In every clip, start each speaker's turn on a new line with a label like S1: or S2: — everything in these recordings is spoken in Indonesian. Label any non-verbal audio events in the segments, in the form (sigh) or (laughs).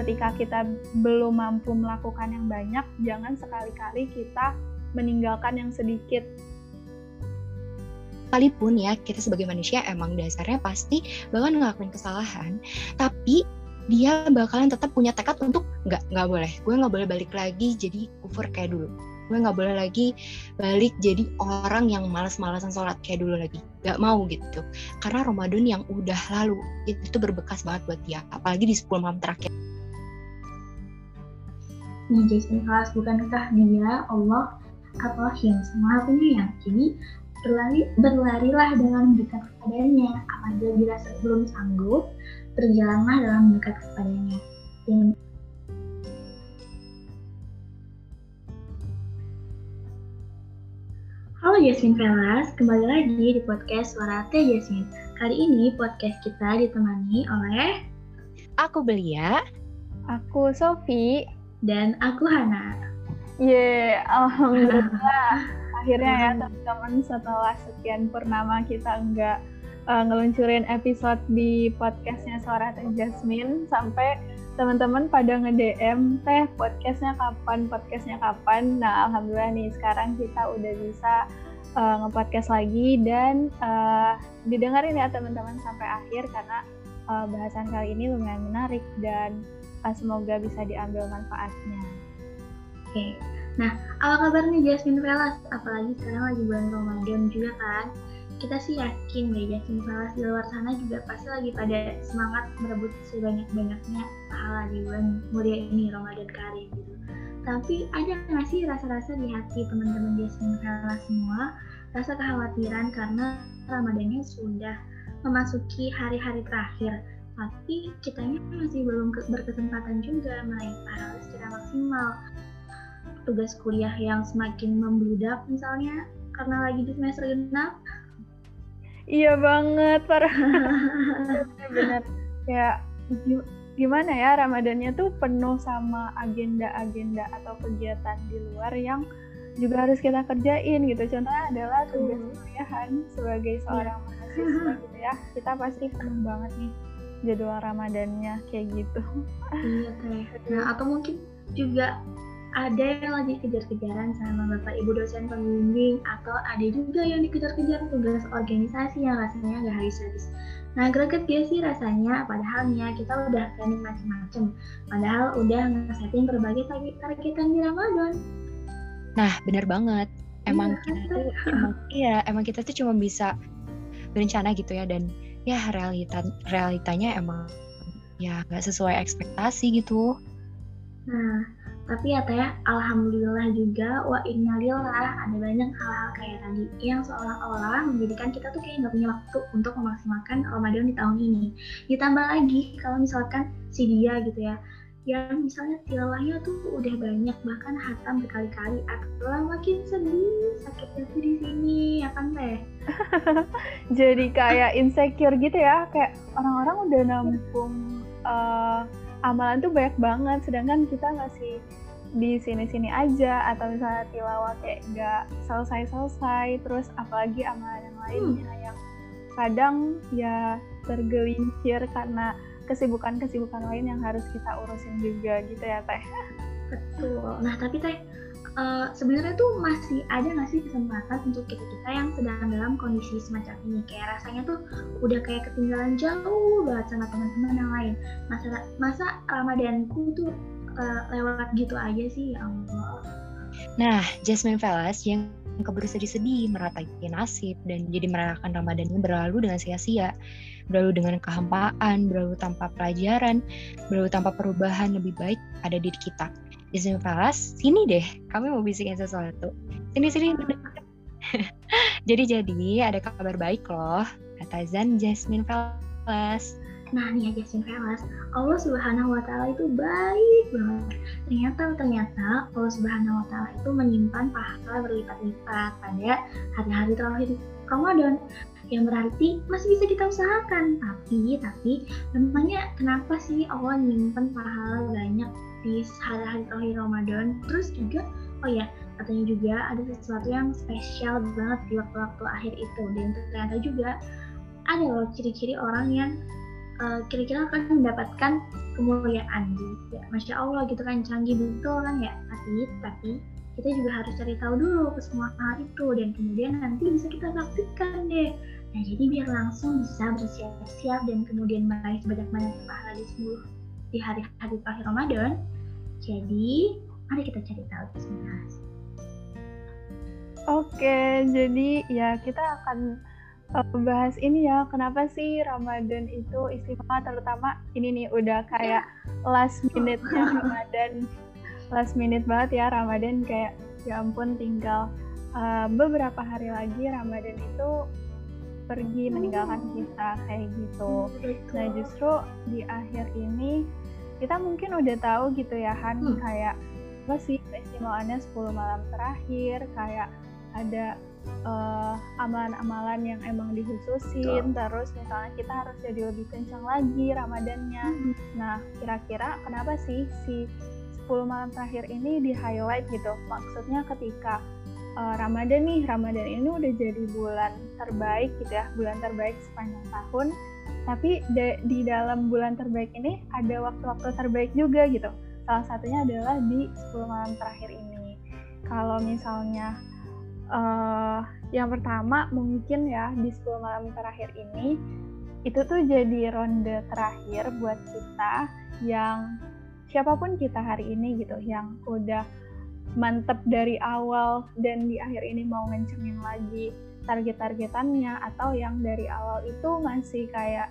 S1: ketika kita belum mampu melakukan yang banyak, jangan sekali-kali kita meninggalkan yang sedikit.
S2: Sekalipun ya kita sebagai manusia emang dasarnya pasti bakal ngelakuin kesalahan, tapi dia bakalan tetap punya tekad untuk nggak nggak boleh, gue nggak boleh balik lagi jadi kufur kayak dulu. Gue nggak boleh lagi balik jadi orang yang malas-malasan sholat kayak dulu lagi. Nggak mau gitu. Karena Ramadan yang udah lalu itu, itu berbekas banget buat dia. Apalagi di 10 malam terakhir
S3: Nih Jason kelas bukankah dia Allah atau yang sama penyayang jadi berlari berlarilah dengan mendekat kepadanya. Apabila dirasa belum sanggup berjalanlah dalam mendekat kepadanya. Dan Halo Jasmine Velas, kembali lagi di podcast Suara Teh Jasmine. Kali ini podcast kita ditemani oleh
S2: aku Belia,
S1: aku Sofi,
S3: dan aku Hana.
S1: Ye, alhamdulillah. (laughs) Akhirnya ya teman-teman setelah sekian purnama kita enggak uh, ngeluncurin episode di podcastnya Suara Teh Jasmine sampai teman-teman pada nge-DM teh podcastnya kapan podcastnya kapan nah alhamdulillah nih sekarang kita udah bisa uh, nge-podcast lagi dan uh, didengarin ya teman-teman sampai akhir karena uh, bahasan kali ini lumayan menarik dan uh, semoga bisa diambil manfaatnya.
S3: Oke. Okay. nah apa kabar nih Jasmine Velas apalagi sekarang lagi bulan Ramadan juga kan? Kita sih yakin deh Yakin Falas di luar sana juga pasti lagi pada semangat merebut sebanyak-banyaknya pahala di bulan mulia ini Ramadan Karim gitu. Tapi ada nggak sih rasa-rasa di hati teman-teman Jasmine Falas semua? Rasa kekhawatiran karena Ramadannya sudah memasuki hari-hari terakhir tapi kitanya masih belum berkesempatan juga pahala secara maksimal tugas kuliah yang semakin membludak misalnya karena lagi di semester genap
S1: Iya banget, para (laughs) benar. Ya gimana ya Ramadannya tuh penuh sama agenda-agenda atau kegiatan di luar yang juga harus kita kerjain gitu. Contohnya adalah tugas kuliahan sebagai seorang yeah. mahasiswa gitu ya. Kita pasti penuh banget nih jadwal Ramadannya kayak gitu.
S3: Iya teh. Nah atau mungkin juga ada yang lagi kejar-kejaran sama bapak ibu dosen pembimbing atau ada juga yang dikejar-kejar tugas organisasi yang rasanya nggak habis-habis. Nah greget dia sih rasanya padahal nih kita udah planning macam-macam padahal udah nge-setting berbagai targetan di Ramadan.
S2: Nah benar banget emang iya, kita tuh emang iya emang kita tuh cuma bisa berencana gitu ya dan ya realita realitanya emang ya nggak sesuai ekspektasi gitu.
S3: Nah tapi ya teh alhamdulillah juga wa innalillah ada banyak hal-hal kayak tadi yang seolah-olah menjadikan kita tuh kayak nggak punya waktu untuk memaksimalkan Ramadan di tahun ini ditambah lagi kalau misalkan si dia gitu ya yang misalnya tilawahnya tuh udah banyak bahkan hatam berkali-kali. Atau makin sedih sakit hati di sini ya kan teh? (laughs)
S1: Jadi kayak insecure gitu ya kayak orang-orang udah nampung uh, amalan tuh banyak banget. Sedangkan kita masih di sini-sini aja atau misalnya tilawah kayak nggak selesai-selesai terus apalagi amalan yang lainnya hmm. yang kadang ya tergelincir karena kesibukan-kesibukan lain yang harus kita urusin juga gitu ya teh.
S3: Betul. Nah tapi teh uh, sebenarnya tuh masih ada nggak sih kesempatan untuk kita kita yang sedang dalam kondisi semacam ini? Kayak rasanya tuh udah kayak ketinggalan jauh banget sama teman-teman yang lain. Masa masa ramadanku tuh uh, lewat gitu aja sih? Ya Allah.
S2: Nah, Jasmine Velas yang keburu sedih-sedih meratai nasib dan jadi merayakan Ramadannya berlalu dengan sia-sia, berlalu dengan kehampaan, berlalu tanpa pelajaran, berlalu tanpa perubahan lebih baik pada diri kita. Jasmine Velas, sini deh, kami mau bisikin sesuatu. Sini sini. (laughs) jadi jadi ada kabar baik loh, kata Zan Jasmine Velas.
S3: Nah nih aja sih Velas, Allah Subhanahu Wa Taala itu baik banget. Ternyata ternyata Allah Subhanahu Wa Taala itu menyimpan pahala berlipat-lipat pada hari-hari terakhir Ramadan yang berarti masih bisa kita usahakan. Tapi tapi memangnya kenapa sih Allah menyimpan pahala banyak di hari-hari terakhir Ramadan? Terus juga oh ya katanya juga ada sesuatu yang spesial banget di waktu-waktu akhir itu. Dan ternyata juga ada loh ciri-ciri orang yang uh, kira-kira akan mendapatkan kemuliaan gitu. Ya masya allah gitu kan canggih betul kan ya? Tapi tapi kita juga harus cari tahu dulu ke semua hal itu. Dan kemudian nanti bisa kita praktikkan deh nah jadi biar langsung bisa bersiap-siap dan kemudian meraih sebanyak-banyak pahala di seluruh di hari-hari terakhir Ramadan. Jadi mari kita cari tahu Bismillah
S1: Oke, jadi ya kita akan uh, bahas ini ya, kenapa sih Ramadan itu istimewa, terutama ini nih udah kayak last minute-nya (laughs) Ramadan, last minute banget ya Ramadan kayak ya ampun tinggal uh, beberapa hari lagi Ramadan itu pergi meninggalkan kita kayak gitu. Nah justru di akhir ini kita mungkin udah tahu gitu ya Han hmm. kayak apa sih keistimewaannya 10 malam terakhir kayak ada uh, amalan-amalan yang emang dikhususin, oh. terus misalnya kita harus jadi lebih kencang lagi Ramadannya. Hmm. Nah, kira-kira kenapa sih si 10 malam terakhir ini di highlight gitu? Maksudnya ketika uh, Ramadan nih, Ramadan ini udah jadi bulan terbaik gitu ya, bulan terbaik sepanjang tahun. Tapi de di dalam bulan terbaik ini ada waktu-waktu terbaik juga gitu. Salah satunya adalah di 10 malam terakhir ini. Kalau misalnya uh, yang pertama mungkin ya di 10 malam terakhir ini itu tuh jadi ronde terakhir buat kita yang siapa pun kita hari ini gitu yang udah mantep dari awal dan di akhir ini mau ngencengin lagi target-targetannya atau yang dari awal itu masih kayak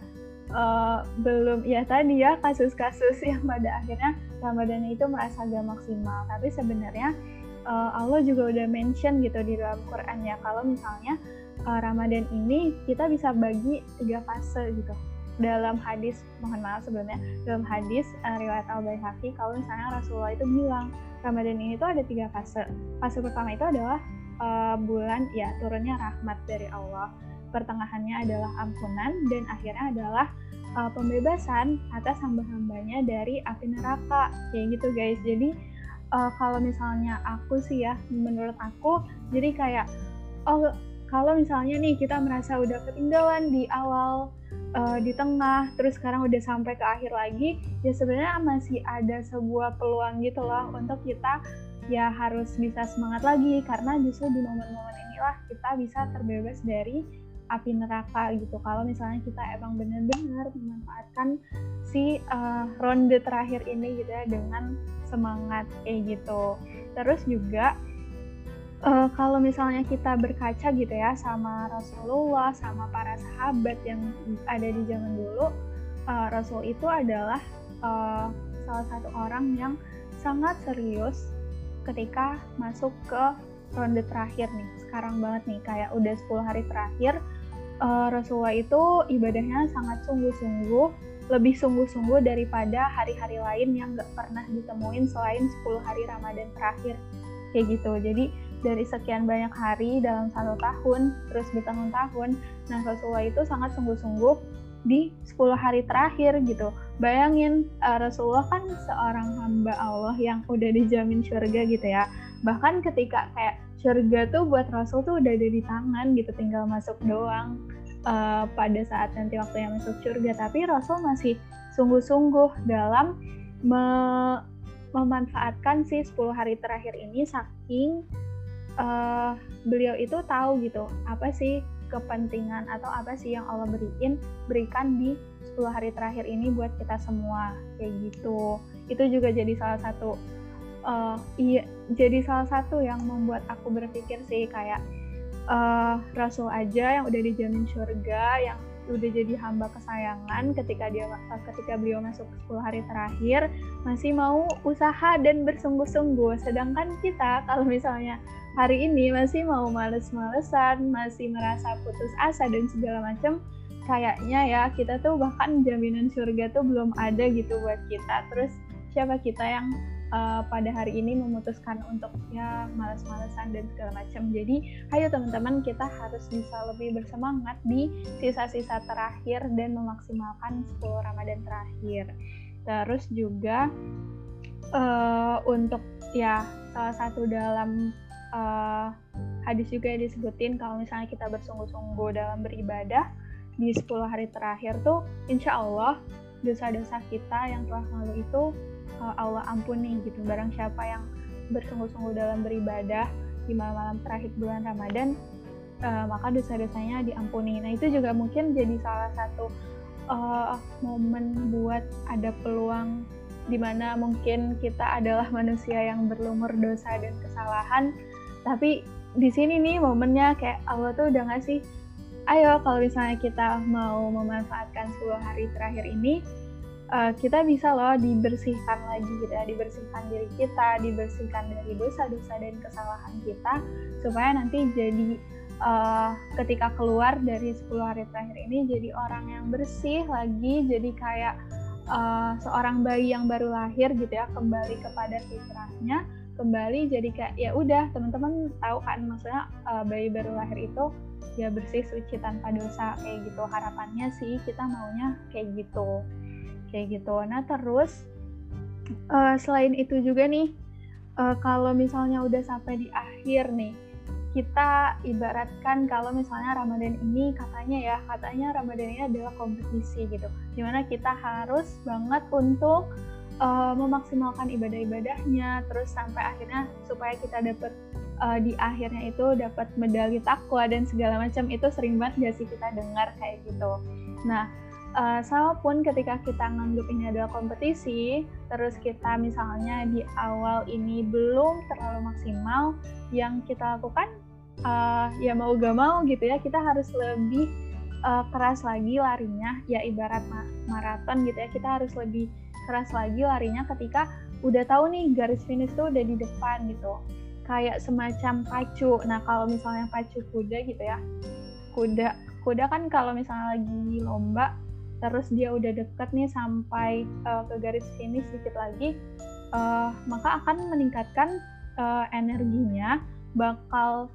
S1: uh, belum ya tadi ya kasus-kasus yang pada akhirnya Ramadan itu merasa gak maksimal. Tapi sebenarnya uh, Allah juga udah mention gitu di dalam Quran ya kalau misalnya uh, Ramadan ini kita bisa bagi tiga fase gitu dalam hadis mohon maaf sebelumnya dalam hadis uh, riwayat al baihaqi kalau misalnya Rasulullah itu bilang Ramadan ini tuh ada tiga fase. Fase pertama itu adalah uh, bulan ya turunnya rahmat dari Allah. Pertengahannya adalah ampunan dan akhirnya adalah uh, pembebasan atas hamba-hambanya dari api neraka. Kayak gitu guys. Jadi uh, kalau misalnya aku sih ya menurut aku jadi kayak oh kalau misalnya nih kita merasa udah ketinggalan di awal uh, di tengah terus sekarang udah sampai ke akhir lagi ya sebenarnya masih ada sebuah peluang gitu loh untuk kita ya harus bisa semangat lagi karena justru di momen-momen inilah kita bisa terbebas dari api neraka gitu kalau misalnya kita emang benar-benar memanfaatkan si uh, ronde terakhir ini gitu ya dengan semangat kayak gitu. Terus juga uh, kalau misalnya kita berkaca gitu ya sama Rasulullah, sama para sahabat yang ada di zaman dulu, uh, Rasul itu adalah uh, salah satu orang yang sangat serius ketika masuk ke ronde terakhir nih. Sekarang banget nih, kayak udah 10 hari terakhir, uh, Rasulullah itu ibadahnya sangat sungguh-sungguh lebih sungguh-sungguh daripada hari-hari lain yang gak pernah ditemuin selain 10 hari Ramadan terakhir kayak gitu jadi dari sekian banyak hari dalam satu tahun terus bertahun-tahun nah Rasulullah itu sangat sungguh-sungguh di 10 hari terakhir gitu. Bayangin uh, Rasulullah kan seorang hamba Allah yang udah dijamin surga gitu ya. Bahkan ketika kayak surga tuh buat Rasul tuh udah ada di tangan gitu tinggal masuk doang uh, pada saat nanti waktu yang masuk surga. Tapi Rasul masih sungguh-sungguh dalam me memanfaatkan si 10 hari terakhir ini saking uh, beliau itu tahu gitu apa sih kepentingan atau apa sih yang Allah beriin berikan di 10 hari terakhir ini buat kita semua kayak gitu. Itu juga jadi salah satu uh, iya jadi salah satu yang membuat aku berpikir sih kayak uh, Rasul aja yang udah dijamin surga, yang udah jadi hamba kesayangan ketika dia ketika beliau masuk 10 hari terakhir masih mau usaha dan bersungguh-sungguh. Sedangkan kita kalau misalnya hari ini masih mau males-malesan masih merasa putus asa dan segala macam kayaknya ya kita tuh bahkan jaminan surga tuh belum ada gitu buat kita. Terus siapa kita yang uh, pada hari ini memutuskan untuk ya males-malesan dan segala macam. Jadi, ayo teman-teman kita harus bisa lebih bersemangat di sisa-sisa terakhir dan memaksimalkan 10 Ramadan terakhir. Terus juga uh, untuk ya salah satu dalam uh, hadis juga disebutin kalau misalnya kita bersungguh-sungguh dalam beribadah di 10 hari terakhir tuh insya Allah dosa-dosa kita yang telah lalu itu Allah ampuni gitu. Barang siapa yang bersungguh-sungguh dalam beribadah di malam-malam terakhir bulan Ramadan, uh, maka dosa-dosanya diampuni. Nah itu juga mungkin jadi salah satu uh, momen buat ada peluang di mana mungkin kita adalah manusia yang berlumur dosa dan kesalahan, tapi di sini nih momennya kayak Allah tuh udah ngasih ayo kalau misalnya kita mau memanfaatkan 10 hari terakhir ini uh, kita bisa loh dibersihkan lagi gitu ya dibersihkan diri kita dibersihkan dari dosa-dosa dan kesalahan kita supaya nanti jadi uh, ketika keluar dari 10 hari terakhir ini jadi orang yang bersih lagi jadi kayak uh, seorang bayi yang baru lahir gitu ya kembali kepada fitrahnya kembali jadi kayak ya udah teman-teman tahu kan maksudnya uh, bayi baru lahir itu ya bersih suci tanpa dosa kayak gitu. Harapannya sih kita maunya kayak gitu kayak gitu. Nah terus uh, selain itu juga nih uh, kalau misalnya udah sampai di akhir nih kita ibaratkan kalau misalnya Ramadan ini katanya ya katanya Ramadan ini adalah kompetisi gitu. Di mana kita harus banget untuk uh, memaksimalkan ibadah-ibadahnya terus sampai akhirnya supaya kita dapat uh, di akhirnya itu dapat medali takwa dan segala macam itu sering banget gak sih kita dengar kayak gitu. Nah uh, sama pun ketika kita nganggap ini adalah kompetisi terus kita misalnya di awal ini belum terlalu maksimal yang kita lakukan uh, ya mau gak mau gitu ya kita harus lebih uh, keras lagi larinya ya ibarat ma maraton gitu ya kita harus lebih keras lagi larinya ketika udah tahu nih garis finish tuh udah di depan gitu. Kayak semacam pacu. Nah kalau misalnya pacu kuda gitu ya kuda kuda kan kalau misalnya lagi lomba terus dia udah deket nih sampai uh, ke garis finish sedikit lagi uh, maka akan meningkatkan uh, energinya bakal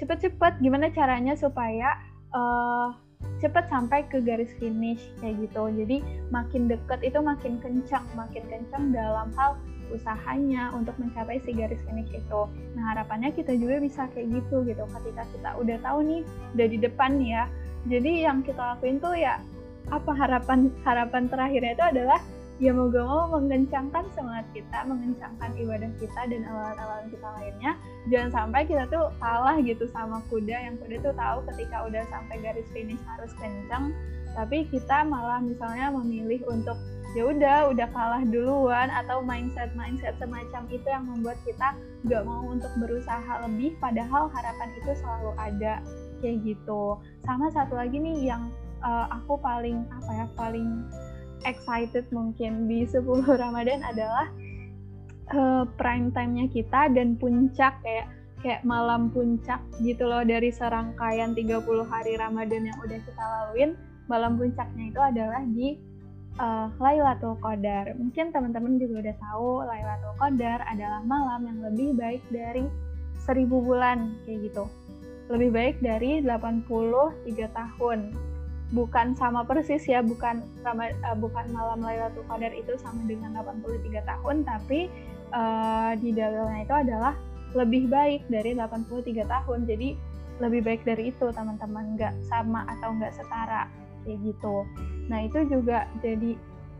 S1: cepet-cepet gimana caranya supaya uh, cepet sampai ke garis finish kayak gitu. Jadi makin deket itu makin kencang, makin kencang dalam hal usahanya untuk mencapai si garis finish itu. Nah harapannya kita juga bisa kayak gitu gitu. Ketika kita udah tahu nih, udah di depan ya. Jadi yang kita lakuin tuh ya apa harapan harapan terakhirnya itu adalah ya mau gak mau mengencangkan semangat kita, mengencangkan ibadah kita dan alat-alat kita lainnya. Jangan sampai kita tuh kalah gitu sama kuda yang kuda tuh tahu ketika udah sampai garis finish harus kencang, tapi kita malah misalnya memilih untuk ya udah udah kalah duluan atau mindset mindset semacam itu yang membuat kita gak mau untuk berusaha lebih padahal harapan itu selalu ada kayak gitu sama satu lagi nih yang uh, aku paling apa ya paling excited mungkin di 10 (laughs) Ramadan adalah uh, prime time-nya kita dan puncak kayak kayak malam puncak gitu loh dari serangkaian 30 hari Ramadan yang udah kita laluin malam puncaknya itu adalah di uh, Lailatul Qadar. Mungkin teman-teman juga udah tahu Lailatul Qadar adalah malam yang lebih baik dari seribu bulan kayak gitu. Lebih baik dari 83 tahun bukan sama persis ya, bukan sama uh, bukan malam Lailatul Qadar itu sama dengan 83 tahun, tapi uh, di dalilnya itu adalah lebih baik dari 83 tahun. Jadi lebih baik dari itu teman-teman, nggak sama atau nggak setara kayak gitu. Nah itu juga jadi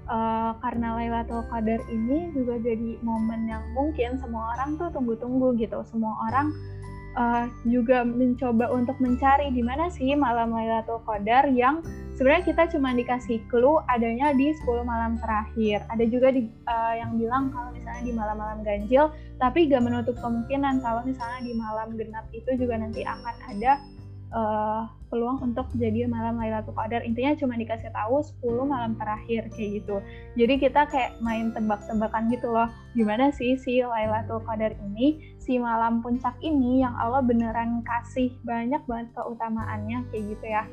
S1: uh, karena Lailatul Qadar ini juga jadi momen yang mungkin semua orang tuh tunggu-tunggu gitu. Semua orang uh, juga mencoba untuk mencari di mana sih malam Lailatul Qadar yang sebenarnya kita cuma dikasih clue adanya di 10 malam terakhir. Ada juga di, uh, yang bilang kalau misalnya di malam-malam ganjil, tapi gak menutup kemungkinan kalau misalnya di malam genap itu juga nanti akan ada uh, peluang untuk jadi malam Lailatul Qadar. Intinya cuma dikasih tahu 10 malam terakhir kayak gitu. Jadi kita kayak main tebak-tebakan gitu loh. Gimana sih si Lailatul Qadar ini, si malam puncak ini yang Allah beneran kasih banyak banget keutamaannya kayak gitu ya.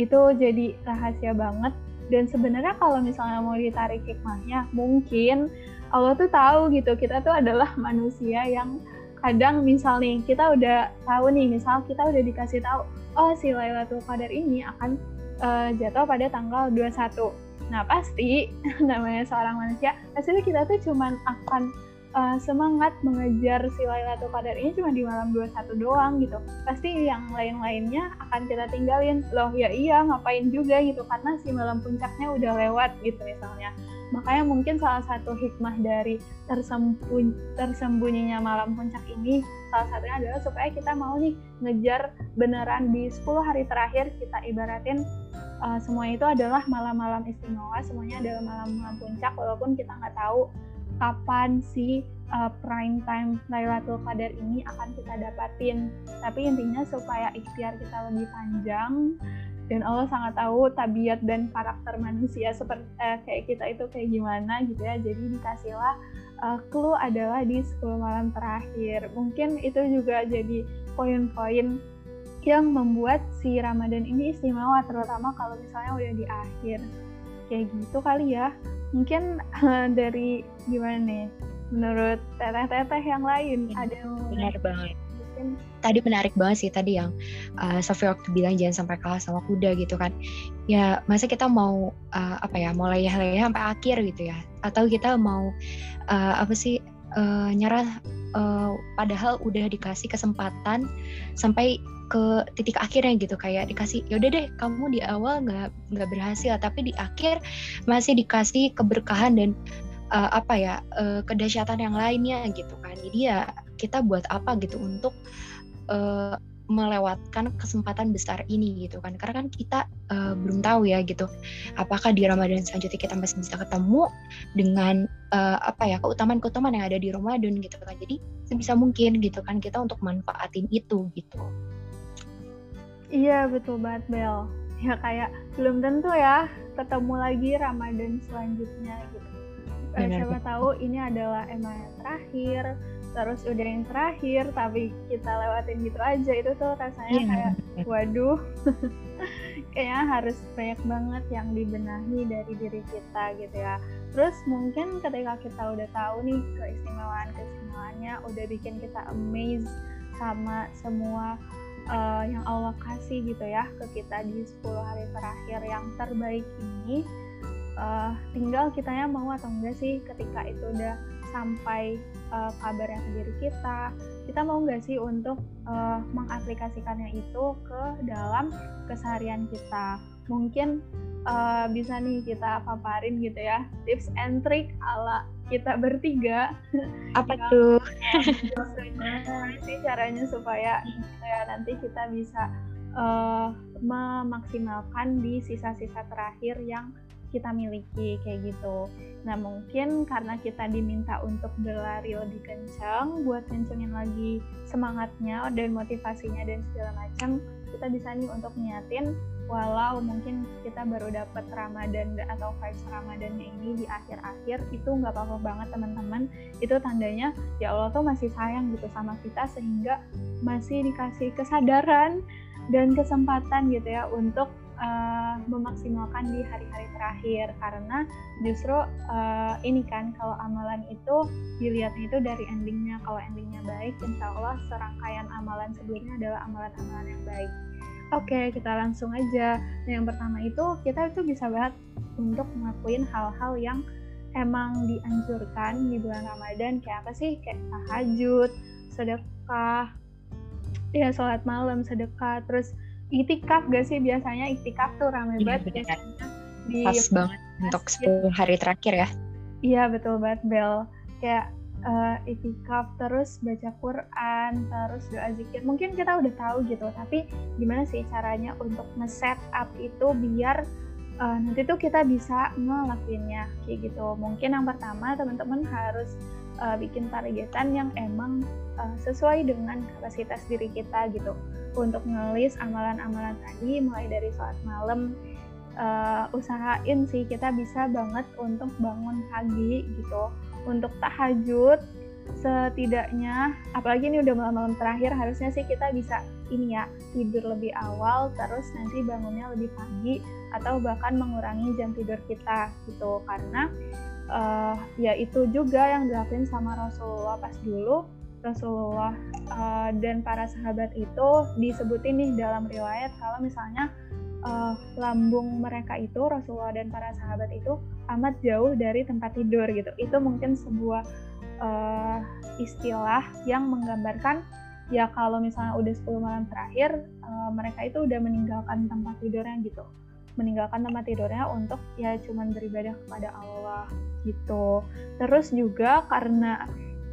S1: Itu jadi rahasia banget dan sebenarnya kalau misalnya mau ditarik hikmahnya, mungkin Allah tuh tahu gitu, kita tuh adalah manusia yang kadang misal nih kita udah tahu nih misal kita udah dikasih tahu oh si Lailatul Qadar ini akan uh, jatuh pada tanggal 21 nah pasti (laughs) namanya seorang manusia pasti kita tuh cuman akan uh, semangat mengejar si Lailatul Qadar ini cuma di malam 21 doang gitu. Pasti yang lain-lainnya akan kita tinggalin. Loh ya iya ngapain juga gitu karena si malam puncaknya udah lewat gitu misalnya. Makanya mungkin salah satu hikmah dari tersembunyi, tersembunyinya malam puncak ini salah satunya adalah supaya kita mau nih ngejar beneran di 10 hari terakhir kita ibaratin uh, semua itu adalah malam-malam istimewa, semuanya adalah malam-malam puncak walaupun kita nggak tahu kapan si uh, prime time Lailatul Qadar ini akan kita dapatin. Tapi intinya supaya ikhtiar kita lebih panjang dan Allah sangat tahu tabiat dan karakter manusia seperti eh, kayak kita itu kayak gimana gitu ya. Jadi dikasihlah uh, clue adalah di 10 malam terakhir. Mungkin itu juga jadi poin-poin yang membuat si Ramadan ini istimewa terutama kalau misalnya udah di akhir. Kayak gitu kali ya mungkin uh, dari gimana nih? Menurut teteh-teteh yang lain
S2: ya, ada yang benar banget. mungkin tadi menarik banget sih tadi yang uh, Sofi waktu bilang jangan sampai kalah sama kuda gitu kan. Ya masa kita mau uh, apa ya mau leyeh-leyeh sampai akhir gitu ya? Atau kita mau uh, apa sih uh, nyerah uh, padahal udah dikasih kesempatan sampai ke titik akhirnya gitu. Kayak dikasih yaudah deh kamu di awal nggak nggak berhasil tapi di akhir masih dikasih keberkahan dan uh, apa ya uh, kedahsyatan yang lainnya gitu kan. Jadi ya kita buat apa gitu untuk melewatkan kesempatan besar ini gitu kan. Karena kan kita uh, belum tahu ya gitu apakah di Ramadan selanjutnya kita masih bisa ketemu dengan uh, apa ya keutamaan-keutamaan yang ada di Ramadan gitu kan. Jadi sebisa mungkin gitu kan kita untuk manfaatin itu gitu.
S1: Iya betul banget Bel. Ya kayak belum tentu ya ketemu lagi Ramadan selanjutnya gitu. Eh, Benar, siapa tahu ini adalah emang yang terakhir, terus udah yang terakhir tapi kita lewatin gitu aja. Itu tuh rasanya yeah. kayak waduh. (laughs) Kayaknya harus banyak banget yang dibenahi dari diri kita gitu ya. Terus mungkin ketika kita udah tahu nih keistimewaan keistimewaannya udah bikin kita amazed sama semua uh, yang Allah kasih gitu ya ke kita di 10 hari terakhir yang terbaik ini uh, tinggal kitanya mau atau enggak sih ketika itu udah sampai uh, kabar yang ke diri kita kita mau nggak sih untuk uh, mengaplikasikannya itu ke dalam keseharian kita? Mungkin uh, bisa nih kita paparin gitu ya tips and trick ala kita bertiga. (laughs)
S2: Apa tuh? (laughs)
S1: Sih caranya supaya ya nanti kita bisa uh, memaksimalkan di sisa-sisa terakhir yang kita miliki kayak gitu. Nah mungkin karena kita diminta untuk berlari lebih kencang buat kencengin lagi semangatnya dan motivasinya dan segala macam, kita bisa nih untuk niatin walau mungkin kita baru dapat Ramadan atau vibes Ramadannya ini di akhir-akhir itu nggak apa-apa banget teman-teman itu tandanya ya Allah tuh masih sayang gitu sama kita sehingga masih dikasih kesadaran dan kesempatan gitu ya untuk uh, memaksimalkan di hari-hari terakhir. Karena justru uh, ini kan kalau amalan itu dilihatnya itu dari endingnya. Kalau endingnya baik insya Allah serangkaian amalan sebelumnya adalah amalan-amalan yang baik. Oke, kita langsung aja. Nah, yang pertama itu kita itu bisa banget untuk ngelakuin hal-hal yang emang dianjurkan di bulan Ramadan. Kayak apa sih? Kayak tahajud, sedekah, ya sholat malam, sedekah, terus itikaf gak sih? Biasanya itikaf tuh rame
S2: iya,
S1: banget
S2: biasanya di pas banget untuk 10 hari terakhir ya.
S1: Iya betul banget Bel. Kayak uh, itikaf terus baca Quran terus doa zikir. Mungkin kita udah tahu gitu tapi gimana sih caranya untuk nge-set up itu biar uh, nanti tuh kita bisa ngelakuinnya kayak gitu. Mungkin yang pertama teman-teman harus uh, bikin targetan yang emang uh, sesuai dengan kapasitas diri kita gitu untuk ngelis amalan-amalan tadi mulai dari sholat malam uh, usahain sih kita bisa banget untuk bangun pagi gitu. Untuk tahajud setidaknya apalagi ini udah malam-malam terakhir harusnya sih kita bisa ini ya tidur lebih awal terus nanti bangunnya lebih pagi atau bahkan mengurangi jam tidur kita gitu. Karena uh, ya itu juga yang dilakuin sama Rasulullah pas dulu Rasulullah uh, dan para sahabat itu disebutin nih dalam riwayat kalau misalnya uh, lambung mereka itu Rasulullah dan para sahabat itu amat jauh dari tempat tidur gitu. Itu mungkin sebuah uh, istilah yang menggambarkan ya kalau misalnya udah 10 malam terakhir uh, mereka itu udah meninggalkan tempat tidurnya gitu meninggalkan tempat tidurnya untuk ya cuman beribadah kepada Allah gitu terus juga karena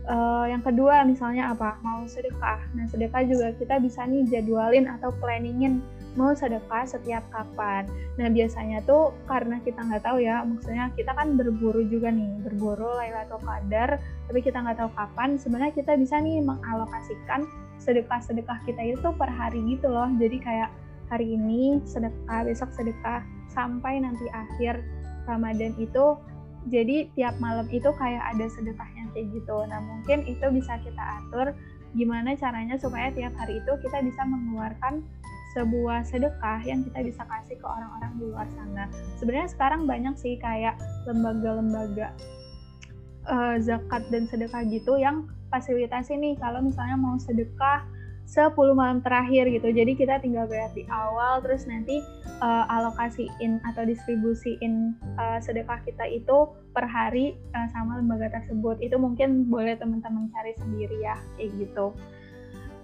S1: uh, yang kedua misalnya apa mau sedekah nah sedekah juga kita bisa nih jadwalin atau planningin mau sedekah setiap kapan. Nah biasanya tuh karena kita nggak tahu ya, maksudnya kita kan berburu juga nih, berburu Lailatul Qadar, tapi kita nggak tahu kapan. Sebenarnya kita bisa nih mengalokasikan sedekah-sedekah kita itu per hari gitu loh. Jadi kayak hari ini sedekah, besok sedekah, sampai nanti akhir Ramadan itu jadi tiap malam itu kayak ada sedekahnya kayak gitu. Nah mungkin itu bisa kita atur gimana caranya supaya tiap hari itu kita bisa mengeluarkan sebuah sedekah yang kita bisa kasih ke orang-orang di luar sana. Sebenarnya sekarang banyak sih kayak lembaga-lembaga uh, zakat dan sedekah gitu yang fasilitasi nih kalau misalnya mau sedekah 10 malam terakhir gitu. Jadi kita tinggal bayar di awal terus nanti uh, alokasiin atau distribusiin uh, sedekah kita itu per hari uh, sama lembaga tersebut. Itu mungkin boleh teman-teman cari sendiri ya kayak gitu.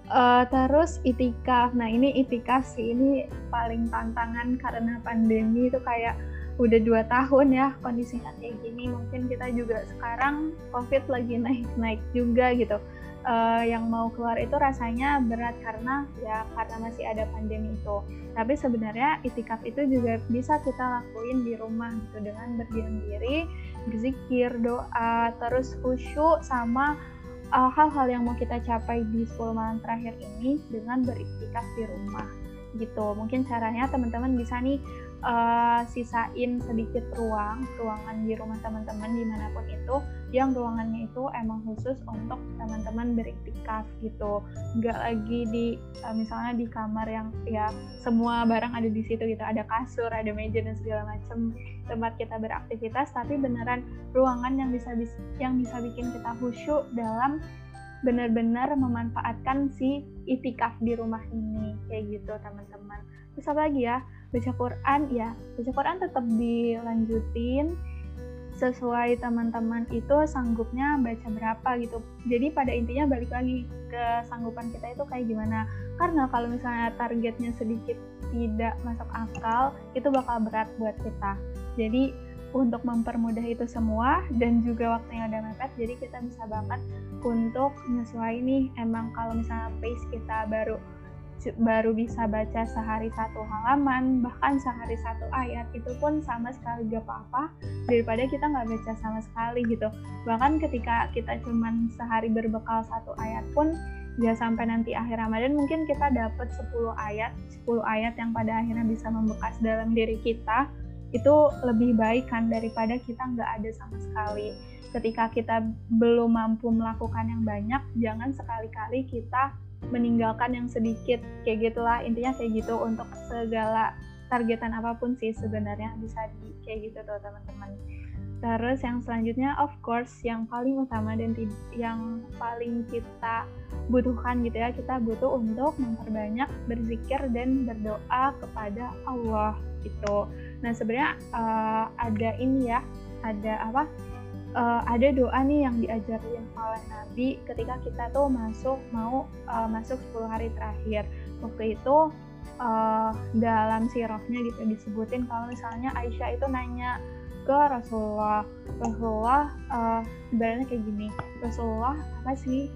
S1: Uh, terus itikaf, nah ini itikaf sih ini paling tantangan karena pandemi itu kayak udah dua tahun ya kondisinya kayak gini. Mungkin kita juga sekarang COVID lagi naik-naik juga gitu. Uh, yang mau keluar itu rasanya berat karena ya karena masih ada pandemi itu. Tapi sebenarnya itikaf itu juga bisa kita lakuin di rumah gitu dengan berdiam diri, berzikir, doa, terus khusyuk sama uh, hal-hal yang mau kita capai di 10 malam terakhir ini dengan beriktikaf di rumah gitu. Mungkin caranya teman-teman bisa nih uh, sisain sedikit ruang, ruangan di rumah teman-teman di mana pun itu, yang ruangannya itu emang khusus untuk teman-teman beriktikaf gitu. Nggak lagi di uh, misalnya di kamar yang ya semua barang ada di situ gitu, ada kasur, ada meja dan segala macam tempat kita beraktivitas. Tapi beneran ruangan yang bisa yang bisa bikin kita khusyuk dalam benar-benar memanfaatkan si itikaf di rumah ini. Kayak gitu teman-teman. Terus apa lagi ya baca Quran ya. Baca Quran tetap dilanjutin sesuai teman-teman itu sanggupnya baca berapa gitu. Jadi pada intinya balik lagi ke sanggupan kita itu kayak gimana. Karena kalau misalnya targetnya sedikit tidak masuk akal itu bakal berat buat kita. Jadi untuk mempermudah itu semua dan juga waktunya udah mepet, jadi kita bisa banget untuk menyesuaikan nih. Emang kalau misalnya pace kita baru baru bisa baca sehari satu halaman bahkan sehari satu ayat itu pun sama sekali gak apa-apa daripada kita nggak baca sama sekali gitu bahkan ketika kita cuman sehari berbekal satu ayat pun ya sampai nanti akhir Ramadan mungkin kita dapat 10 ayat 10 ayat yang pada akhirnya bisa membekas dalam diri kita itu lebih baik kan daripada kita nggak ada sama sekali. Ketika kita belum mampu melakukan yang banyak, jangan sekali-kali kita meninggalkan yang sedikit. Kayak gitulah intinya kayak gitu untuk segala targetan apa pun sih sebenarnya bisa di kayak gitu tuh teman-teman. Terus yang selanjutnya of course yang paling utama dan yang paling kita butuhkan gitu ya, kita butuh untuk memperbanyak berzikir dan berdoa kepada Allah gitu. Nah sebenarnya uh, ada ini ya, ada apa? Uh, ada doa nih yang diajarin oleh Nabi ketika kita tuh masuk mau uh, masuk 10 hari terakhir. Waktu itu uh, dalam sirahnya gitu disebutin kalau misalnya Aisyah itu nanya ke Rasulullah, Rasulullah uh, ibaratnya kayak gini, Rasulullah apa sih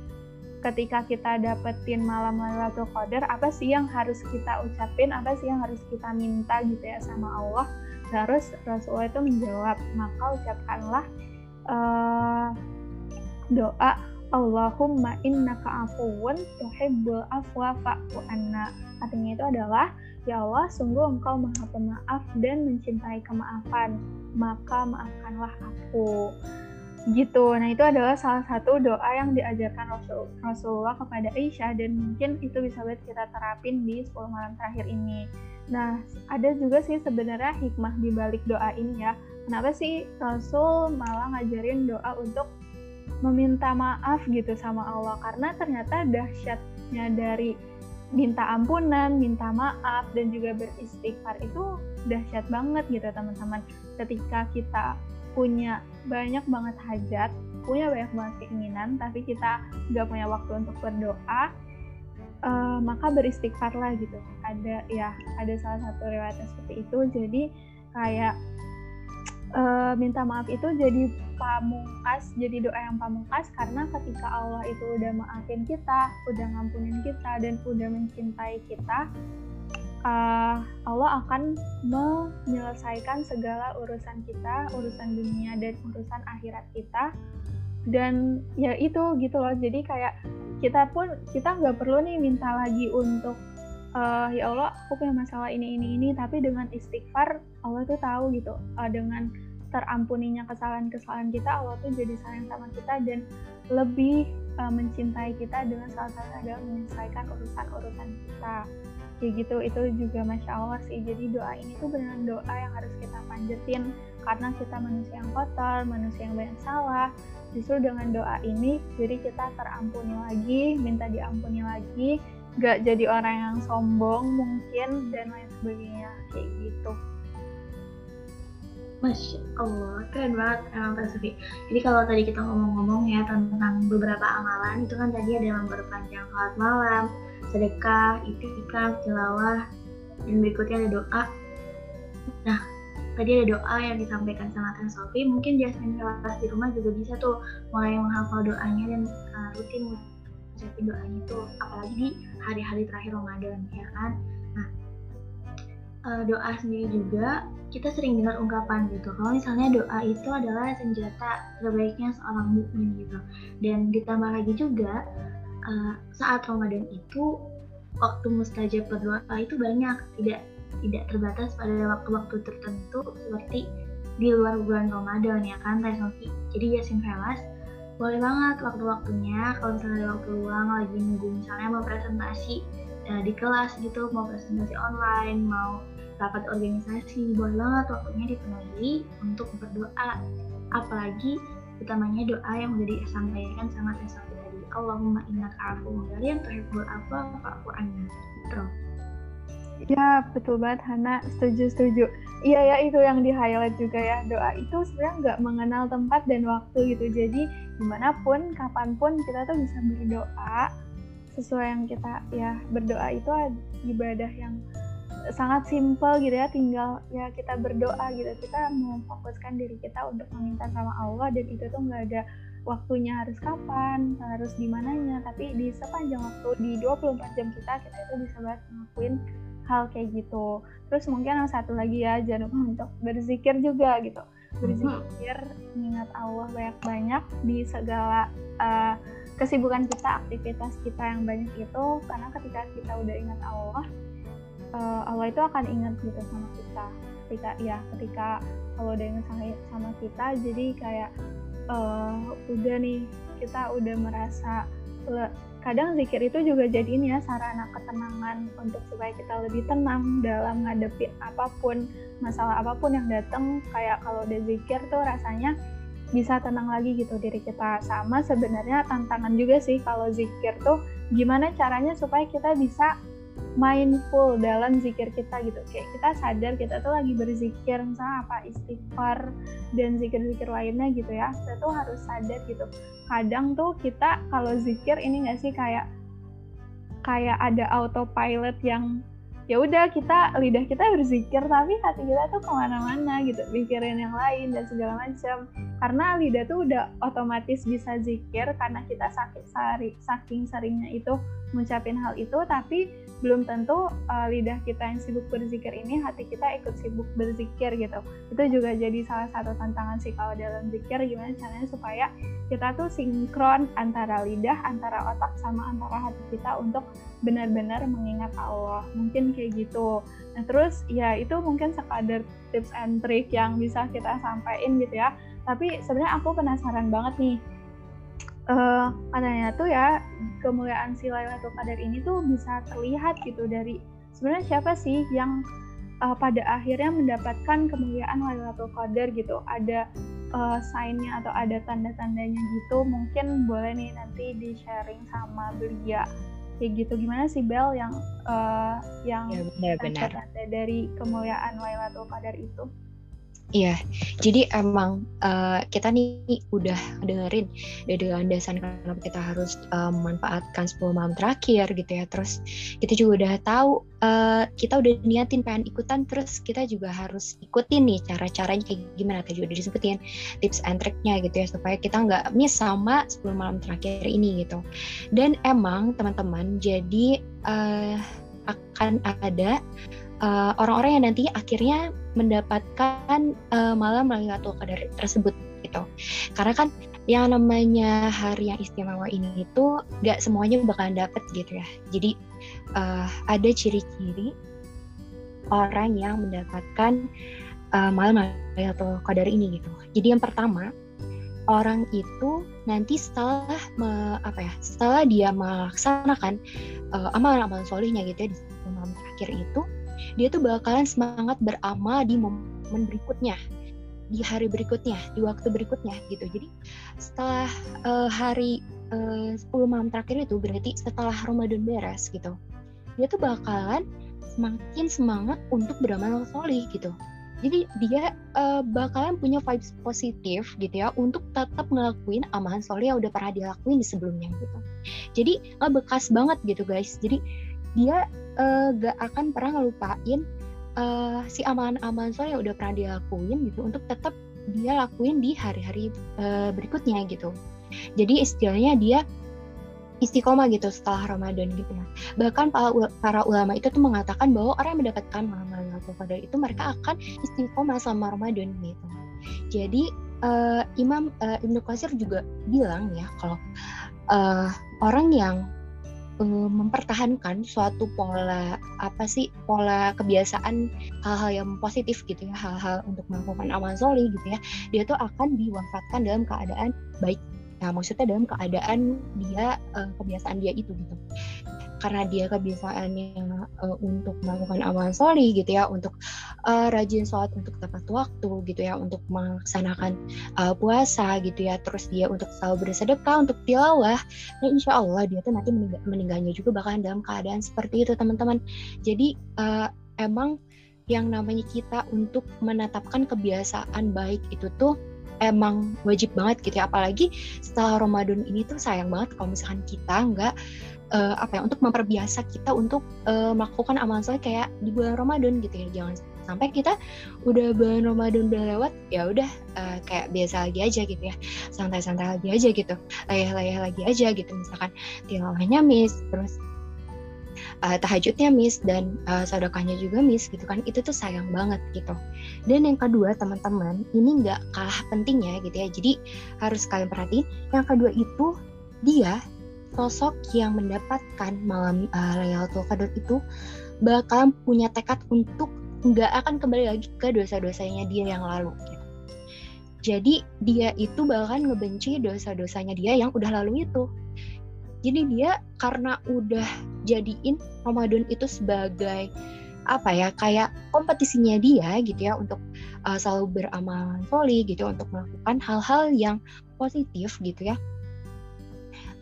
S1: ketika kita dapetin malam Lailatul Qadar apa sih yang harus kita ucapin apa sih yang harus kita minta gitu ya sama Allah terus Rasulullah itu menjawab maka ucapkanlah uh, doa Allahumma innaka afuwun tuhibbul afwa fa'fu anna artinya itu adalah ya Allah sungguh engkau maha pemaaf dan mencintai kemaafan maka maafkanlah aku gitu. Nah itu adalah salah satu doa yang diajarkan Rasul, Rasulullah kepada Aisyah dan mungkin itu bisa buat kita terapin di 10 malam terakhir ini. Nah ada juga sih sebenarnya hikmah di balik doa ini ya. Kenapa sih Rasul malah ngajarin doa untuk meminta maaf gitu sama Allah? Karena ternyata dahsyatnya dari minta ampunan, minta maaf dan juga beristighfar itu dahsyat banget gitu teman-teman. Ketika kita punya banyak banget hajat punya banyak banget keinginan tapi kita nggak punya waktu untuk berdoa uh, maka beristighfar lah gitu. Ada ya ada salah satu riwayat seperti itu. Jadi kayak uh, minta maaf itu jadi pamungkas jadi doa yang pamungkas karena ketika Allah itu udah maafin kita udah ngampunin kita dan udah mencintai kita uh, Allah akan menyelesaikan segala urusan kita urusan dunia dan urusan akhirat kita. Dan ya itu gitu loh jadi kayak kita pun kita nggak perlu nih minta lagi untuk uh, ya Allah aku punya masalah ini ini ini tapi dengan istighfar Allah tuh tahu gitu. Uh, dengan terampuninya kesalahan-kesalahan kita Allah tuh jadi sayang sama kita dan lebih uh, mencintai kita dengan salah satu adalah menyelesaikan urusan-urusan kita. Kayak gitu itu juga masya Allah sih. Jadi doa ini tuh benar doa yang harus kita panjetin. Karena kita manusia yang kotor manusia yang banyak salah justru dengan doa ini jadi kita terampuni lagi minta diampuni lagi gak jadi orang yang sombong mungkin dan lain sebagainya kayak gitu
S3: Masya Allah, keren banget emang Sufi. Jadi kalau tadi kita ngomong-ngomong ya tentang beberapa amalan, itu kan tadi ada memperpanjang sholat malam, sedekah, itikaf, tilawah, dan berikutnya ada doa. Nah, tadi ada doa yang disampaikan sama Tante Sofi, mungkin Jasmine kelas di rumah juga bisa tuh mulai menghafal doanya dan uh, rutin mengucapin doanya itu, apalagi di hari-hari terakhir Ramadan, ya kan? uh, doa sendiri juga kita sering dengar ungkapan gitu. Kalau misalnya doa itu adalah senjata terbaiknya seorang mukmin gitu. Dan ditambah lagi juga uh, saat Ramadan itu waktu mustajab berdoa itu banyak. Tidak tidak terbatas pada waktu-waktu tertentu seperti di luar bulan Ramadan ya kan? Jadi Yasin Velas boleh banget waktu-waktunya kalau misalnya ada waktu luang lagi nunggu misalnya mau presentasi uh, di kelas gitu mau presentasi online mau rapat organisasi boleh banget waktunya dipenuhi untuk berdoa. Apalagi utamanya doa yang udah disampaikan sama Tessa tadi. Allahumma inna afuwwun yang tuhibbul afwa fa'fu anna gitu
S1: Ya betul banget Hana, setuju setuju. Iya ya itu yang di highlight juga ya. Doa itu sebenarnya nggak mengenal tempat dan waktu gitu. Jadi di mana pun, kapan pun kita tuh bisa berdoa sesuai yang kita ya berdoa itu ibadah yang sangat simpel gitu ya. Tinggal ya kita berdoa gitu. Kita memfokuskan diri kita untuk meminta sama Allah dan itu tuh nggak ada waktunya harus kapan harus di mananya. Tapi di sepanjang waktu di 24 jam kita kita itu bisa banget ngelakuin hal kayak gitu. Terus mungkin yang satu lagi ya jangan lupa untuk berzikir juga gitu. Berzikir mengingat Allah banyak-banyak di segala uh, kesibukan kita aktivitas kita yang banyak itu. Karena ketika kita udah ingat Allah uh, Allah itu akan ingat gitu sama kita. Ketika ya ketika kalau udah ingat sama, sama kita jadi kayak uh, udah nih kita udah merasa kadang zikir itu juga jadi ini ya sarana ketenangan untuk supaya kita lebih tenang dalam ngadepin apa pun masalah apa pun yang datang kayak kalau udah zikir tuh rasanya bisa tenang lagi gitu diri kita. Sama sebenarnya tantangan juga sih kalau zikir tuh gimana caranya supaya kita bisa mindful dalam zikir kita gitu. Kayak kita sadar kita tuh lagi berzikir misalnya apa istighfar dan zikir-zikir lainnya gitu ya. Kita tuh harus sadar gitu. Kadang tuh kita kalau zikir ini gak sih kayak kayak ada autopilot yang ya udah kita lidah kita berzikir tapi hati kita tuh ke mana-mana gitu mikirin yang lain dan segala macam. Karena lidah tuh udah otomatis bisa zikir karena kita sakit sari, saking seringnya itu ngucapin hal itu tapi belum tentu uh, lidah kita yang sibuk berzikir ini hati kita ikut sibuk berzikir gitu. Itu juga jadi salah satu tantangan sih kalau dalam zikir gimana caranya supaya kita tuh sinkron antara lidah antara otak sama antara hati kita untuk benar-benar mengingat Allah. Mungkin kayak gitu. Nah terus ya itu mungkin sekadar tips and trick yang bisa kita sampaikan gitu ya. Tapi sebenarnya aku penasaran banget nih uh, katanya tuh ya kemuliaan si Lailatul Qadar ini tuh bisa terlihat gitu dari sebenarnya siapa sih yang uh, pada akhirnya mendapatkan kemuliaan Lailatul Qadar gitu. Ada uh, sign-nya atau ada tanda-tandanya gitu. Mungkin boleh nih nanti di sharing sama Belia. Kayak gitu. Gimana sih Bel yang uh, yang
S2: ya, benar, benar.
S1: dari kemuliaan Lailatul Qadar itu
S2: Iya, jadi emang uh, kita nih udah dengerin dari landasan kenapa kita harus uh, memanfaatkan 10 malam terakhir gitu ya. Terus kita juga udah tahu uh, kita udah niatin pengen ikutan, terus kita juga harus ikutin nih cara-caranya kayak gimana tadi udah disebutin tips and triknya gitu ya supaya kita nggak miss sama 10 malam terakhir ini gitu. Dan emang teman-teman jadi uh, akan ada eh, orang-orang yang nanti akhirnya mendapatkan uh, malam Lailatul Qadar tersebut gitu. Karena kan yang namanya hari yang istimewa ini itu gak semuanya bakalan dapet gitu ya. Jadi uh, ada ciri-ciri orang yang mendapatkan uh, malam Lailatul Qadar ini gitu. Jadi yang pertama orang itu nanti setelah me, apa ya setelah dia melaksanakan uh, amalan-amalan solihnya gitu ya di malam terakhir itu dia tuh bakalan semangat beramal di momen berikutnya di hari berikutnya, di waktu berikutnya gitu. Jadi setelah uh, hari eh, uh, 10 malam terakhir itu berarti setelah Ramadan beres gitu. Dia tuh bakalan semakin semangat untuk beramal solih gitu. Jadi dia uh, bakalan punya vibes positif gitu ya untuk tetap ngelakuin amalan soleh yang udah pernah dilakuin di sebelumnya gitu. Jadi bekas banget gitu guys. Jadi dia uh, gak akan pernah ngelupain uh, si amalan-amalan soal yang udah pernah dia lakuin gitu untuk tetap dia lakuin di hari-hari uh, berikutnya gitu. Jadi istilahnya dia istiqomah gitu setelah Ramadan gitu ya. Bahkan para, ulama itu tuh mengatakan bahwa orang yang mendapatkan Lailatul Qadar itu mereka akan istiqomah selama Ramadan gitu. Jadi uh, Imam uh, Ibnu Qasir juga bilang ya kalau uh, orang yang uh, mempertahankan suatu pola apa sih pola kebiasaan hal-hal yang positif gitu ya hal-hal untuk melakukan amal zoli gitu ya dia tuh akan diwafatkan dalam keadaan baik Nah, maksudnya dalam keadaan dia uh, kebiasaan dia itu gitu. Karena dia kebiasaannya uh, untuk melakukan amal soli gitu ya untuk uh, rajin sholat untuk tepat waktu gitu ya untuk melaksanakan uh, puasa gitu ya. Terus dia untuk selalu bersedekah untuk tilawah nah insya Allah dia tuh nanti meninggal, meninggalnya juga bakalan dalam keadaan seperti itu teman-teman. Jadi uh, emang yang namanya kita untuk menetapkan kebiasaan baik itu tuh emang wajib banget gitu ya. Apalagi setelah Ramadan ini tuh sayang banget kalau misalkan kita nggak uh, apa ya untuk memperbiasa kita untuk uh, melakukan amalan soleh kayak di bulan Ramadan gitu ya. Jangan sampai kita udah bulan Ramadan udah lewat ya udah uh, kayak biasa lagi aja gitu ya. Santai-santai lagi aja gitu. Layah-layah lagi aja gitu. Misalkan tilawahnya miss terus uh, tahajudnya miss dan uh, sedekahnya juga miss gitu kan. Itu tuh sayang banget gitu dan yang kedua teman-teman ini nggak kalah pentingnya gitu ya jadi harus kalian perhatiin yang kedua itu dia sosok yang mendapatkan malam uh, Lailatul Qadar itu bakal punya tekad untuk nggak akan kembali lagi ke dosa-dosanya dia yang lalu gitu. Jadi dia itu bahkan ngebenci dosa-dosanya dia yang udah lalu itu. Jadi dia karena udah jadiin Ramadan itu sebagai apa ya kayak kompetisinya dia gitu ya untuk uh, selalu beramal soli gitu ya, untuk melakukan hal-hal yang positif gitu ya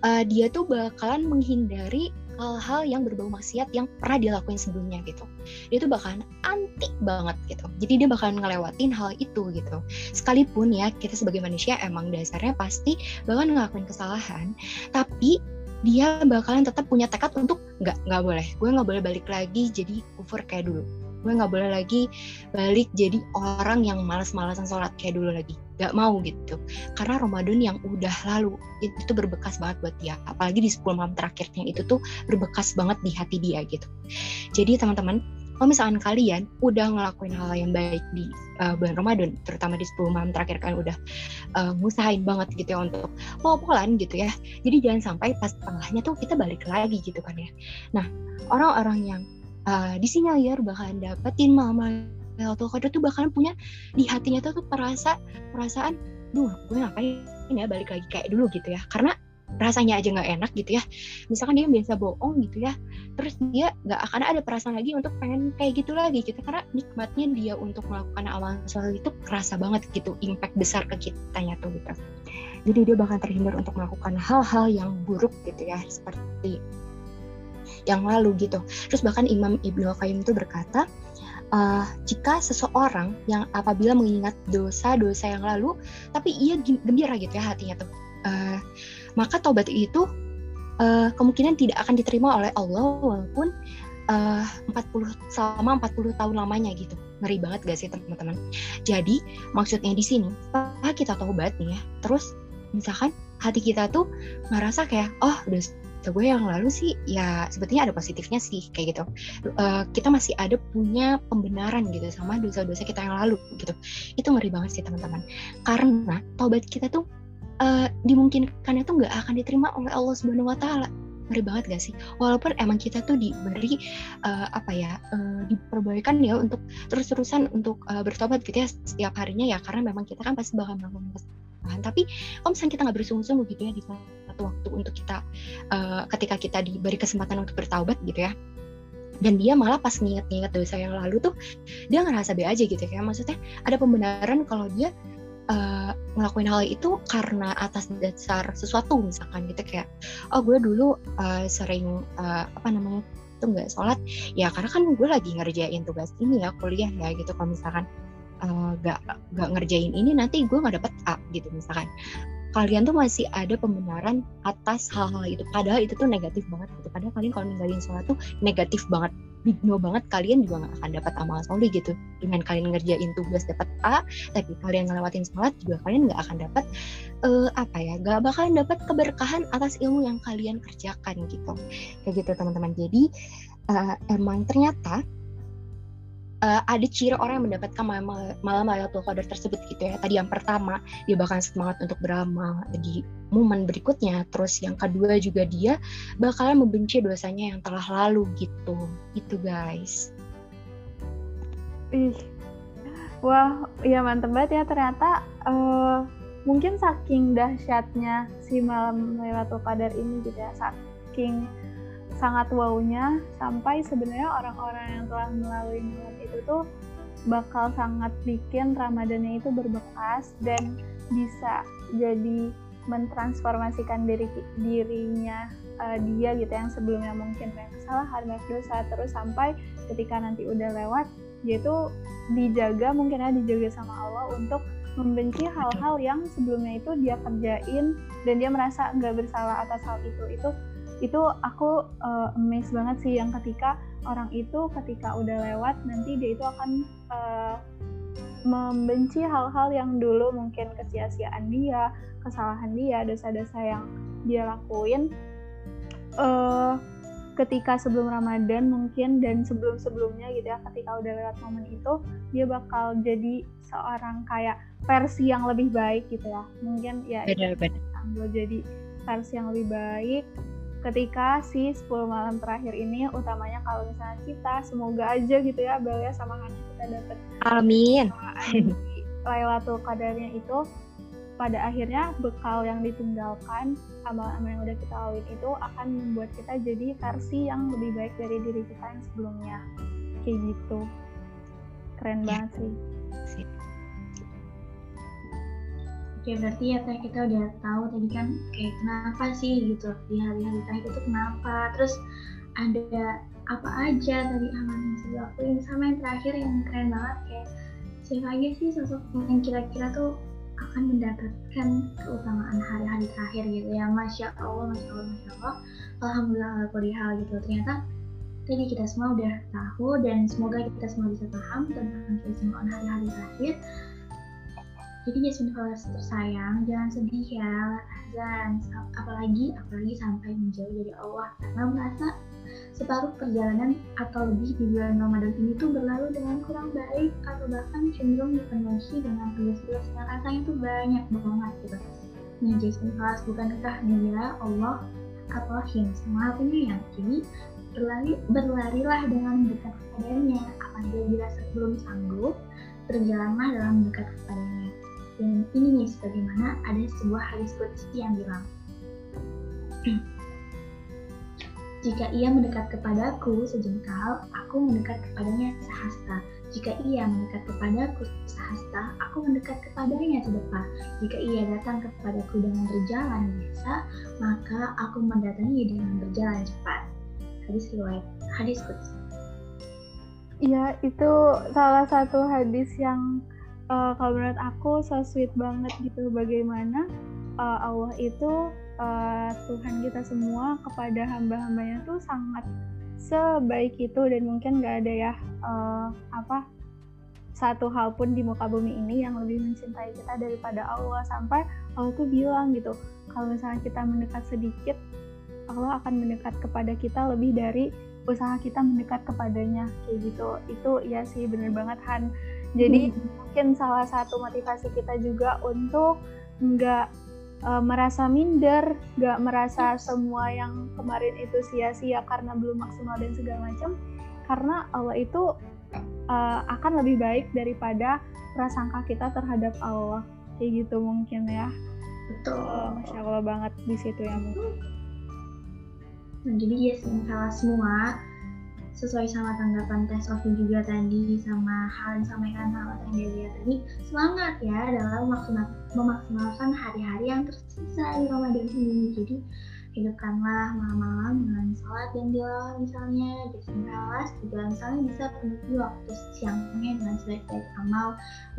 S2: uh, dia tuh bakalan menghindari hal-hal yang berbau maksiat yang pernah dilakuin sebelumnya gitu. Dia tuh bakalan anti banget gitu. Jadi dia bakalan ngelewatin hal itu gitu. Sekalipun ya kita sebagai manusia emang dasarnya pasti bakalan ngelakuin kesalahan, tapi dia bakalan tetap punya tekad untuk nggak nggak boleh, gue nggak boleh balik lagi jadi kufur kayak dulu. Gue nggak boleh lagi balik jadi orang yang malas-malasan sholat kayak dulu lagi. Gak mau gitu. Karena Ramadan yang udah lalu itu tuh berbekas banget buat dia. Apalagi di 10 malam terakhirnya itu tuh berbekas banget di hati dia gitu. Jadi teman-teman kalau misalkan kalian udah ngelakuin hal yang baik di uh, bulan Ramadan, terutama di 10 malam terakhir kalian udah uh, ngusahain banget gitu ya untuk polan gitu ya. Jadi jangan sampai pas tengahnya tuh kita balik lagi gitu kan ya. Nah, orang-orang yang uh, disinyalir bakalan dapetin mama Lailatul Qadar tuh bakalan punya di hatinya tuh, tuh perasa perasaan duh gue ngapain ya balik lagi kayak dulu gitu ya karena rasanya aja nggak enak gitu ya misalkan dia biasa bohong gitu ya terus dia nggak akan ada perasaan lagi untuk pengen kayak gitu lagi gitu karena nikmatnya dia untuk melakukan amal soleh itu kerasa banget gitu impact besar ke kitanya tuh gitu jadi dia bakal terhindar untuk melakukan hal-hal yang buruk gitu ya seperti yang lalu gitu. Terus bahkan Imam Ibnu Qayyim itu berkata, uh, jika seseorang yang apabila mengingat dosa-dosa yang lalu, tapi ia gembira gitu ya hatinya tuh, uh, maka taubat itu uh, kemungkinan tidak akan diterima oleh Allah walaupun uh, 40 selama 40 tahun lamanya gitu. Ngeri banget gak sih teman-teman? Jadi maksudnya di sini setelah kita taubat nih ya, terus misalkan hati kita tuh ngerasa kayak oh dosa gue yang lalu sih ya sebetulnya ada positifnya sih kayak gitu uh, kita masih ada punya pembenaran gitu sama dosa-dosa kita yang lalu gitu itu ngeri banget sih teman-teman karena taubat kita tuh uh, dimungkinkan itu nggak akan diterima oleh Allah Subhanahu Wa Taala. Ngeri banget gak sih? Walaupun emang kita tuh diberi uh, apa ya uh, diperbolehkan ya untuk terus-terusan untuk uh, bertobat gitu ya setiap harinya ya karena memang kita kan pasti bakal melakukan kesalahan. Tapi kalau misalnya kita nggak bersungguh-sungguh gitu ya di satu waktu untuk kita uh, ketika kita diberi kesempatan untuk bertaubat gitu ya dan dia malah pas nginget-nginget dosa yang lalu tuh dia ngerasa be aja gitu ya. Maksudnya ada pembenaran kalau dia uh, ngelakuin hal itu karena atas dasar sesuatu misalkan gitu kayak oh gue dulu uh, sering uh, apa namanya itu nggak sholat. Ya karena kan gue lagi ngerjain tugas ini ya kuliah ya gitu. Kalau misalkan nggak uh, nggak ngerjain ini nanti gue nggak dapet A gitu misalkan kalian tuh masih ada pembenaran atas hal-hal itu. Padahal itu tuh negatif banget gitu. Padahal kalian kalau ninggalin sholat tuh negatif banget. Big no banget. Kalian juga nggak akan dapat amal soleh gitu. Dengan kalian ngerjain tugas dapat A tapi kalian ngelewatin sholat juga kalian nggak akan dapat uh, apa ya nggak bakalan dapat keberkahan atas ilmu yang kalian kerjakan gitu. Kayak gitu teman-teman. Jadi uh, emang ternyata uh, ada ciri orang yang mendapatkan malam malam Lailatul Qadar tersebut gitu ya. Tadi yang pertama dia bakal semangat untuk beramal di momen berikutnya. Terus yang kedua juga dia bakalan membenci dosanya yang telah lalu gitu. Itu guys.
S1: Ih, wah, ya mantep banget ya ternyata. Uh, mungkin saking dahsyatnya si malam Lailatul Qadar ini gitu ya, saking sangat wownya sampai sebenarnya orang-orang yang telah melalui malam itu tuh bakal sangat bikin Ramadannya itu berbekas dan bisa jadi mentransformasikan diri dirinya uh, dia gitu yang sebelumnya mungkin banyak kesalahan banyak dosa terus sampai ketika nanti udah lewat dia tuh dijaga mungkin ya dijaga sama Allah untuk membenci hal-hal yang sebelumnya itu dia kerjain dan dia merasa nggak bersalah atas hal itu. Itu itu aku uh, amazed banget sih yang ketika orang itu ketika udah lewat nanti dia itu akan uh, membenci hal-hal yang dulu mungkin kesia-siaan dia, kesalahan dia, dosa-dosa yang dia lakuin. Uh, ketika sebelum Ramadan mungkin dan sebelum-sebelumnya gitu ya ketika udah lewat momen itu dia bakal jadi seorang kayak versi yang lebih baik gitu ya. Mungkin ya benar benar. jadi versi yang lebih baik ketika si 10 malam terakhir ini utamanya kalau misalnya kita semoga aja gitu ya Bel ya sama Hana kita dapat
S2: amin.
S1: Lailatul Qadarnya itu pada akhirnya bekal yang ditinggalkan amal-amal yang udah kita laluin itu akan membuat kita jadi versi yang lebih baik dari diri kita yang sebelumnya. Kayak gitu. Keren ya. banget sih
S3: Oke, berarti ya teh kita udah tahu tadi kan kayak kenapa sih gitu di hari-hari terakhir itu kenapa. Terus ada apa aja tadi aman yang sudah lakuin sama yang terakhir yang keren banget kayak siapa aja sih sosok yang kira-kira tuh akan mendapatkan keutamaan hari-hari terakhir gitu ya? Masya Allah, Masya Allah, Masya Allah. Alhamdulillah hal gitu. Ternyata tadi kita semua udah tahu dan semoga kita semua bisa paham tentang keistimewaan hari-hari terakhir jadi Jasmine Flowers tersayang, jangan sedih ya, dan apalagi apalagi sampai menjauh dari Allah karena merasa separuh perjalanan atau lebih di bulan Ramadan ini tuh berlalu dengan kurang baik atau bahkan cenderung dipenuhi dengan tugas-tugas yang rasanya tuh banyak banget gitu. Nih Jasmine Flowers bukankah dia Allah atau yang semua penyayang? Jadi berlari, berlarilah dengan dekat kepadanya. Apabila dirasa belum sanggup, berjalanlah dalam dekat kepadanya dan ini nih sebagaimana ada sebuah hadis qudsi yang bilang, (clears throat) Jika ia mendekat kepadaku sejengkal, aku mendekat kepadanya sehasta. Jika ia mendekat kepadaku sehasta, aku mendekat kepadanya sedepa. Jika ia datang kepadaku dengan berjalan biasa, maka aku mendatangi dengan berjalan cepat. Hadis riwayat, hadis qudsi.
S1: Iya, itu salah satu hadis yang uh, kalau menurut aku so sweet banget gitu bagaimana uh, Allah itu uh, Tuhan kita semua kepada hamba-hambanya tuh sangat sebaik itu dan mungkin gak ada ya uh, apa satu hal pun di muka bumi ini yang lebih mencintai kita daripada Allah. Sampai Allah tuh bilang gitu kalau misalnya kita mendekat sedikit Allah akan mendekat kepada kita lebih dari usaha kita mendekat kepadanya kayak gitu. Itu ya sih bener banget Han jadi hmm. mungkin salah satu motivasi kita juga untuk nggak uh, merasa minder nggak merasa semua yang kemarin itu sia-sia karena belum maksimal dan segala macam karena Allah itu uh, akan lebih baik daripada prasangka kita terhadap Allah. Kayak gitu mungkin ya.
S3: Betul. Uh,
S1: masya Allah banget di situ ya
S3: Nah, jadi yes, salah semua sesuai sama tanggapan tes Ovi juga tadi sama hal yang disampaikan sama Teh tadi semangat ya dalam memaksimalkan hari-hari yang tersisa di Ramadan ini. Jadi hidupkanlah malam-malam dengan sholat dan tilawah misalnya kelas juga misalnya bisa penuhi waktu siangnya dengan sebaik-baik amal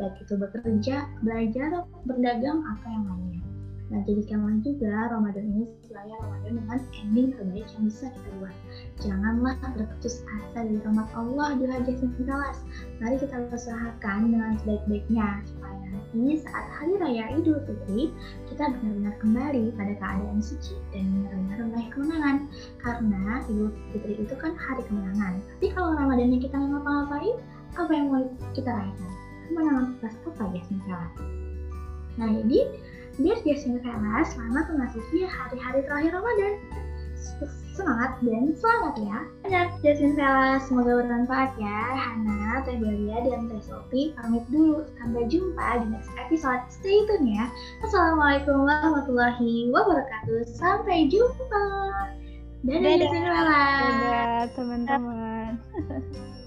S3: baik itu bekerja, belajar, berdagang atau yang lainnya Nah, jadikanlah juga Ramadan ini sebagai Ramadan dengan ending terbaik yang bisa kita buat. Janganlah berputus asa dari rahmat Allah di hajat kelas. Mari kita usahakan dengan sebaik-baiknya supaya nanti saat hari raya Idul Fitri kita benar-benar kembali pada keadaan suci dan benar-benar meraih kemenangan. Karena Idul Fitri itu kan hari kemenangan. Tapi kalau Ramadannya kita nggak ngapa-ngapain, apa yang mau kita rayakan? Kemenangan plus apa ya? Nah, jadi biar Jasmine Vela selamat memasuki hari-hari terakhir Ramadan. Semangat dan selamat ya. Banyak Jasmine Vela, semoga bermanfaat ya. Hana, Teh dan Teh Sophie pamit dulu. Sampai jumpa di next episode. Stay tune ya. Assalamualaikum warahmatullahi wabarakatuh. Sampai jumpa.
S1: Dadah, Dadah Jasmine Vela. Dadah teman-teman. (laughs)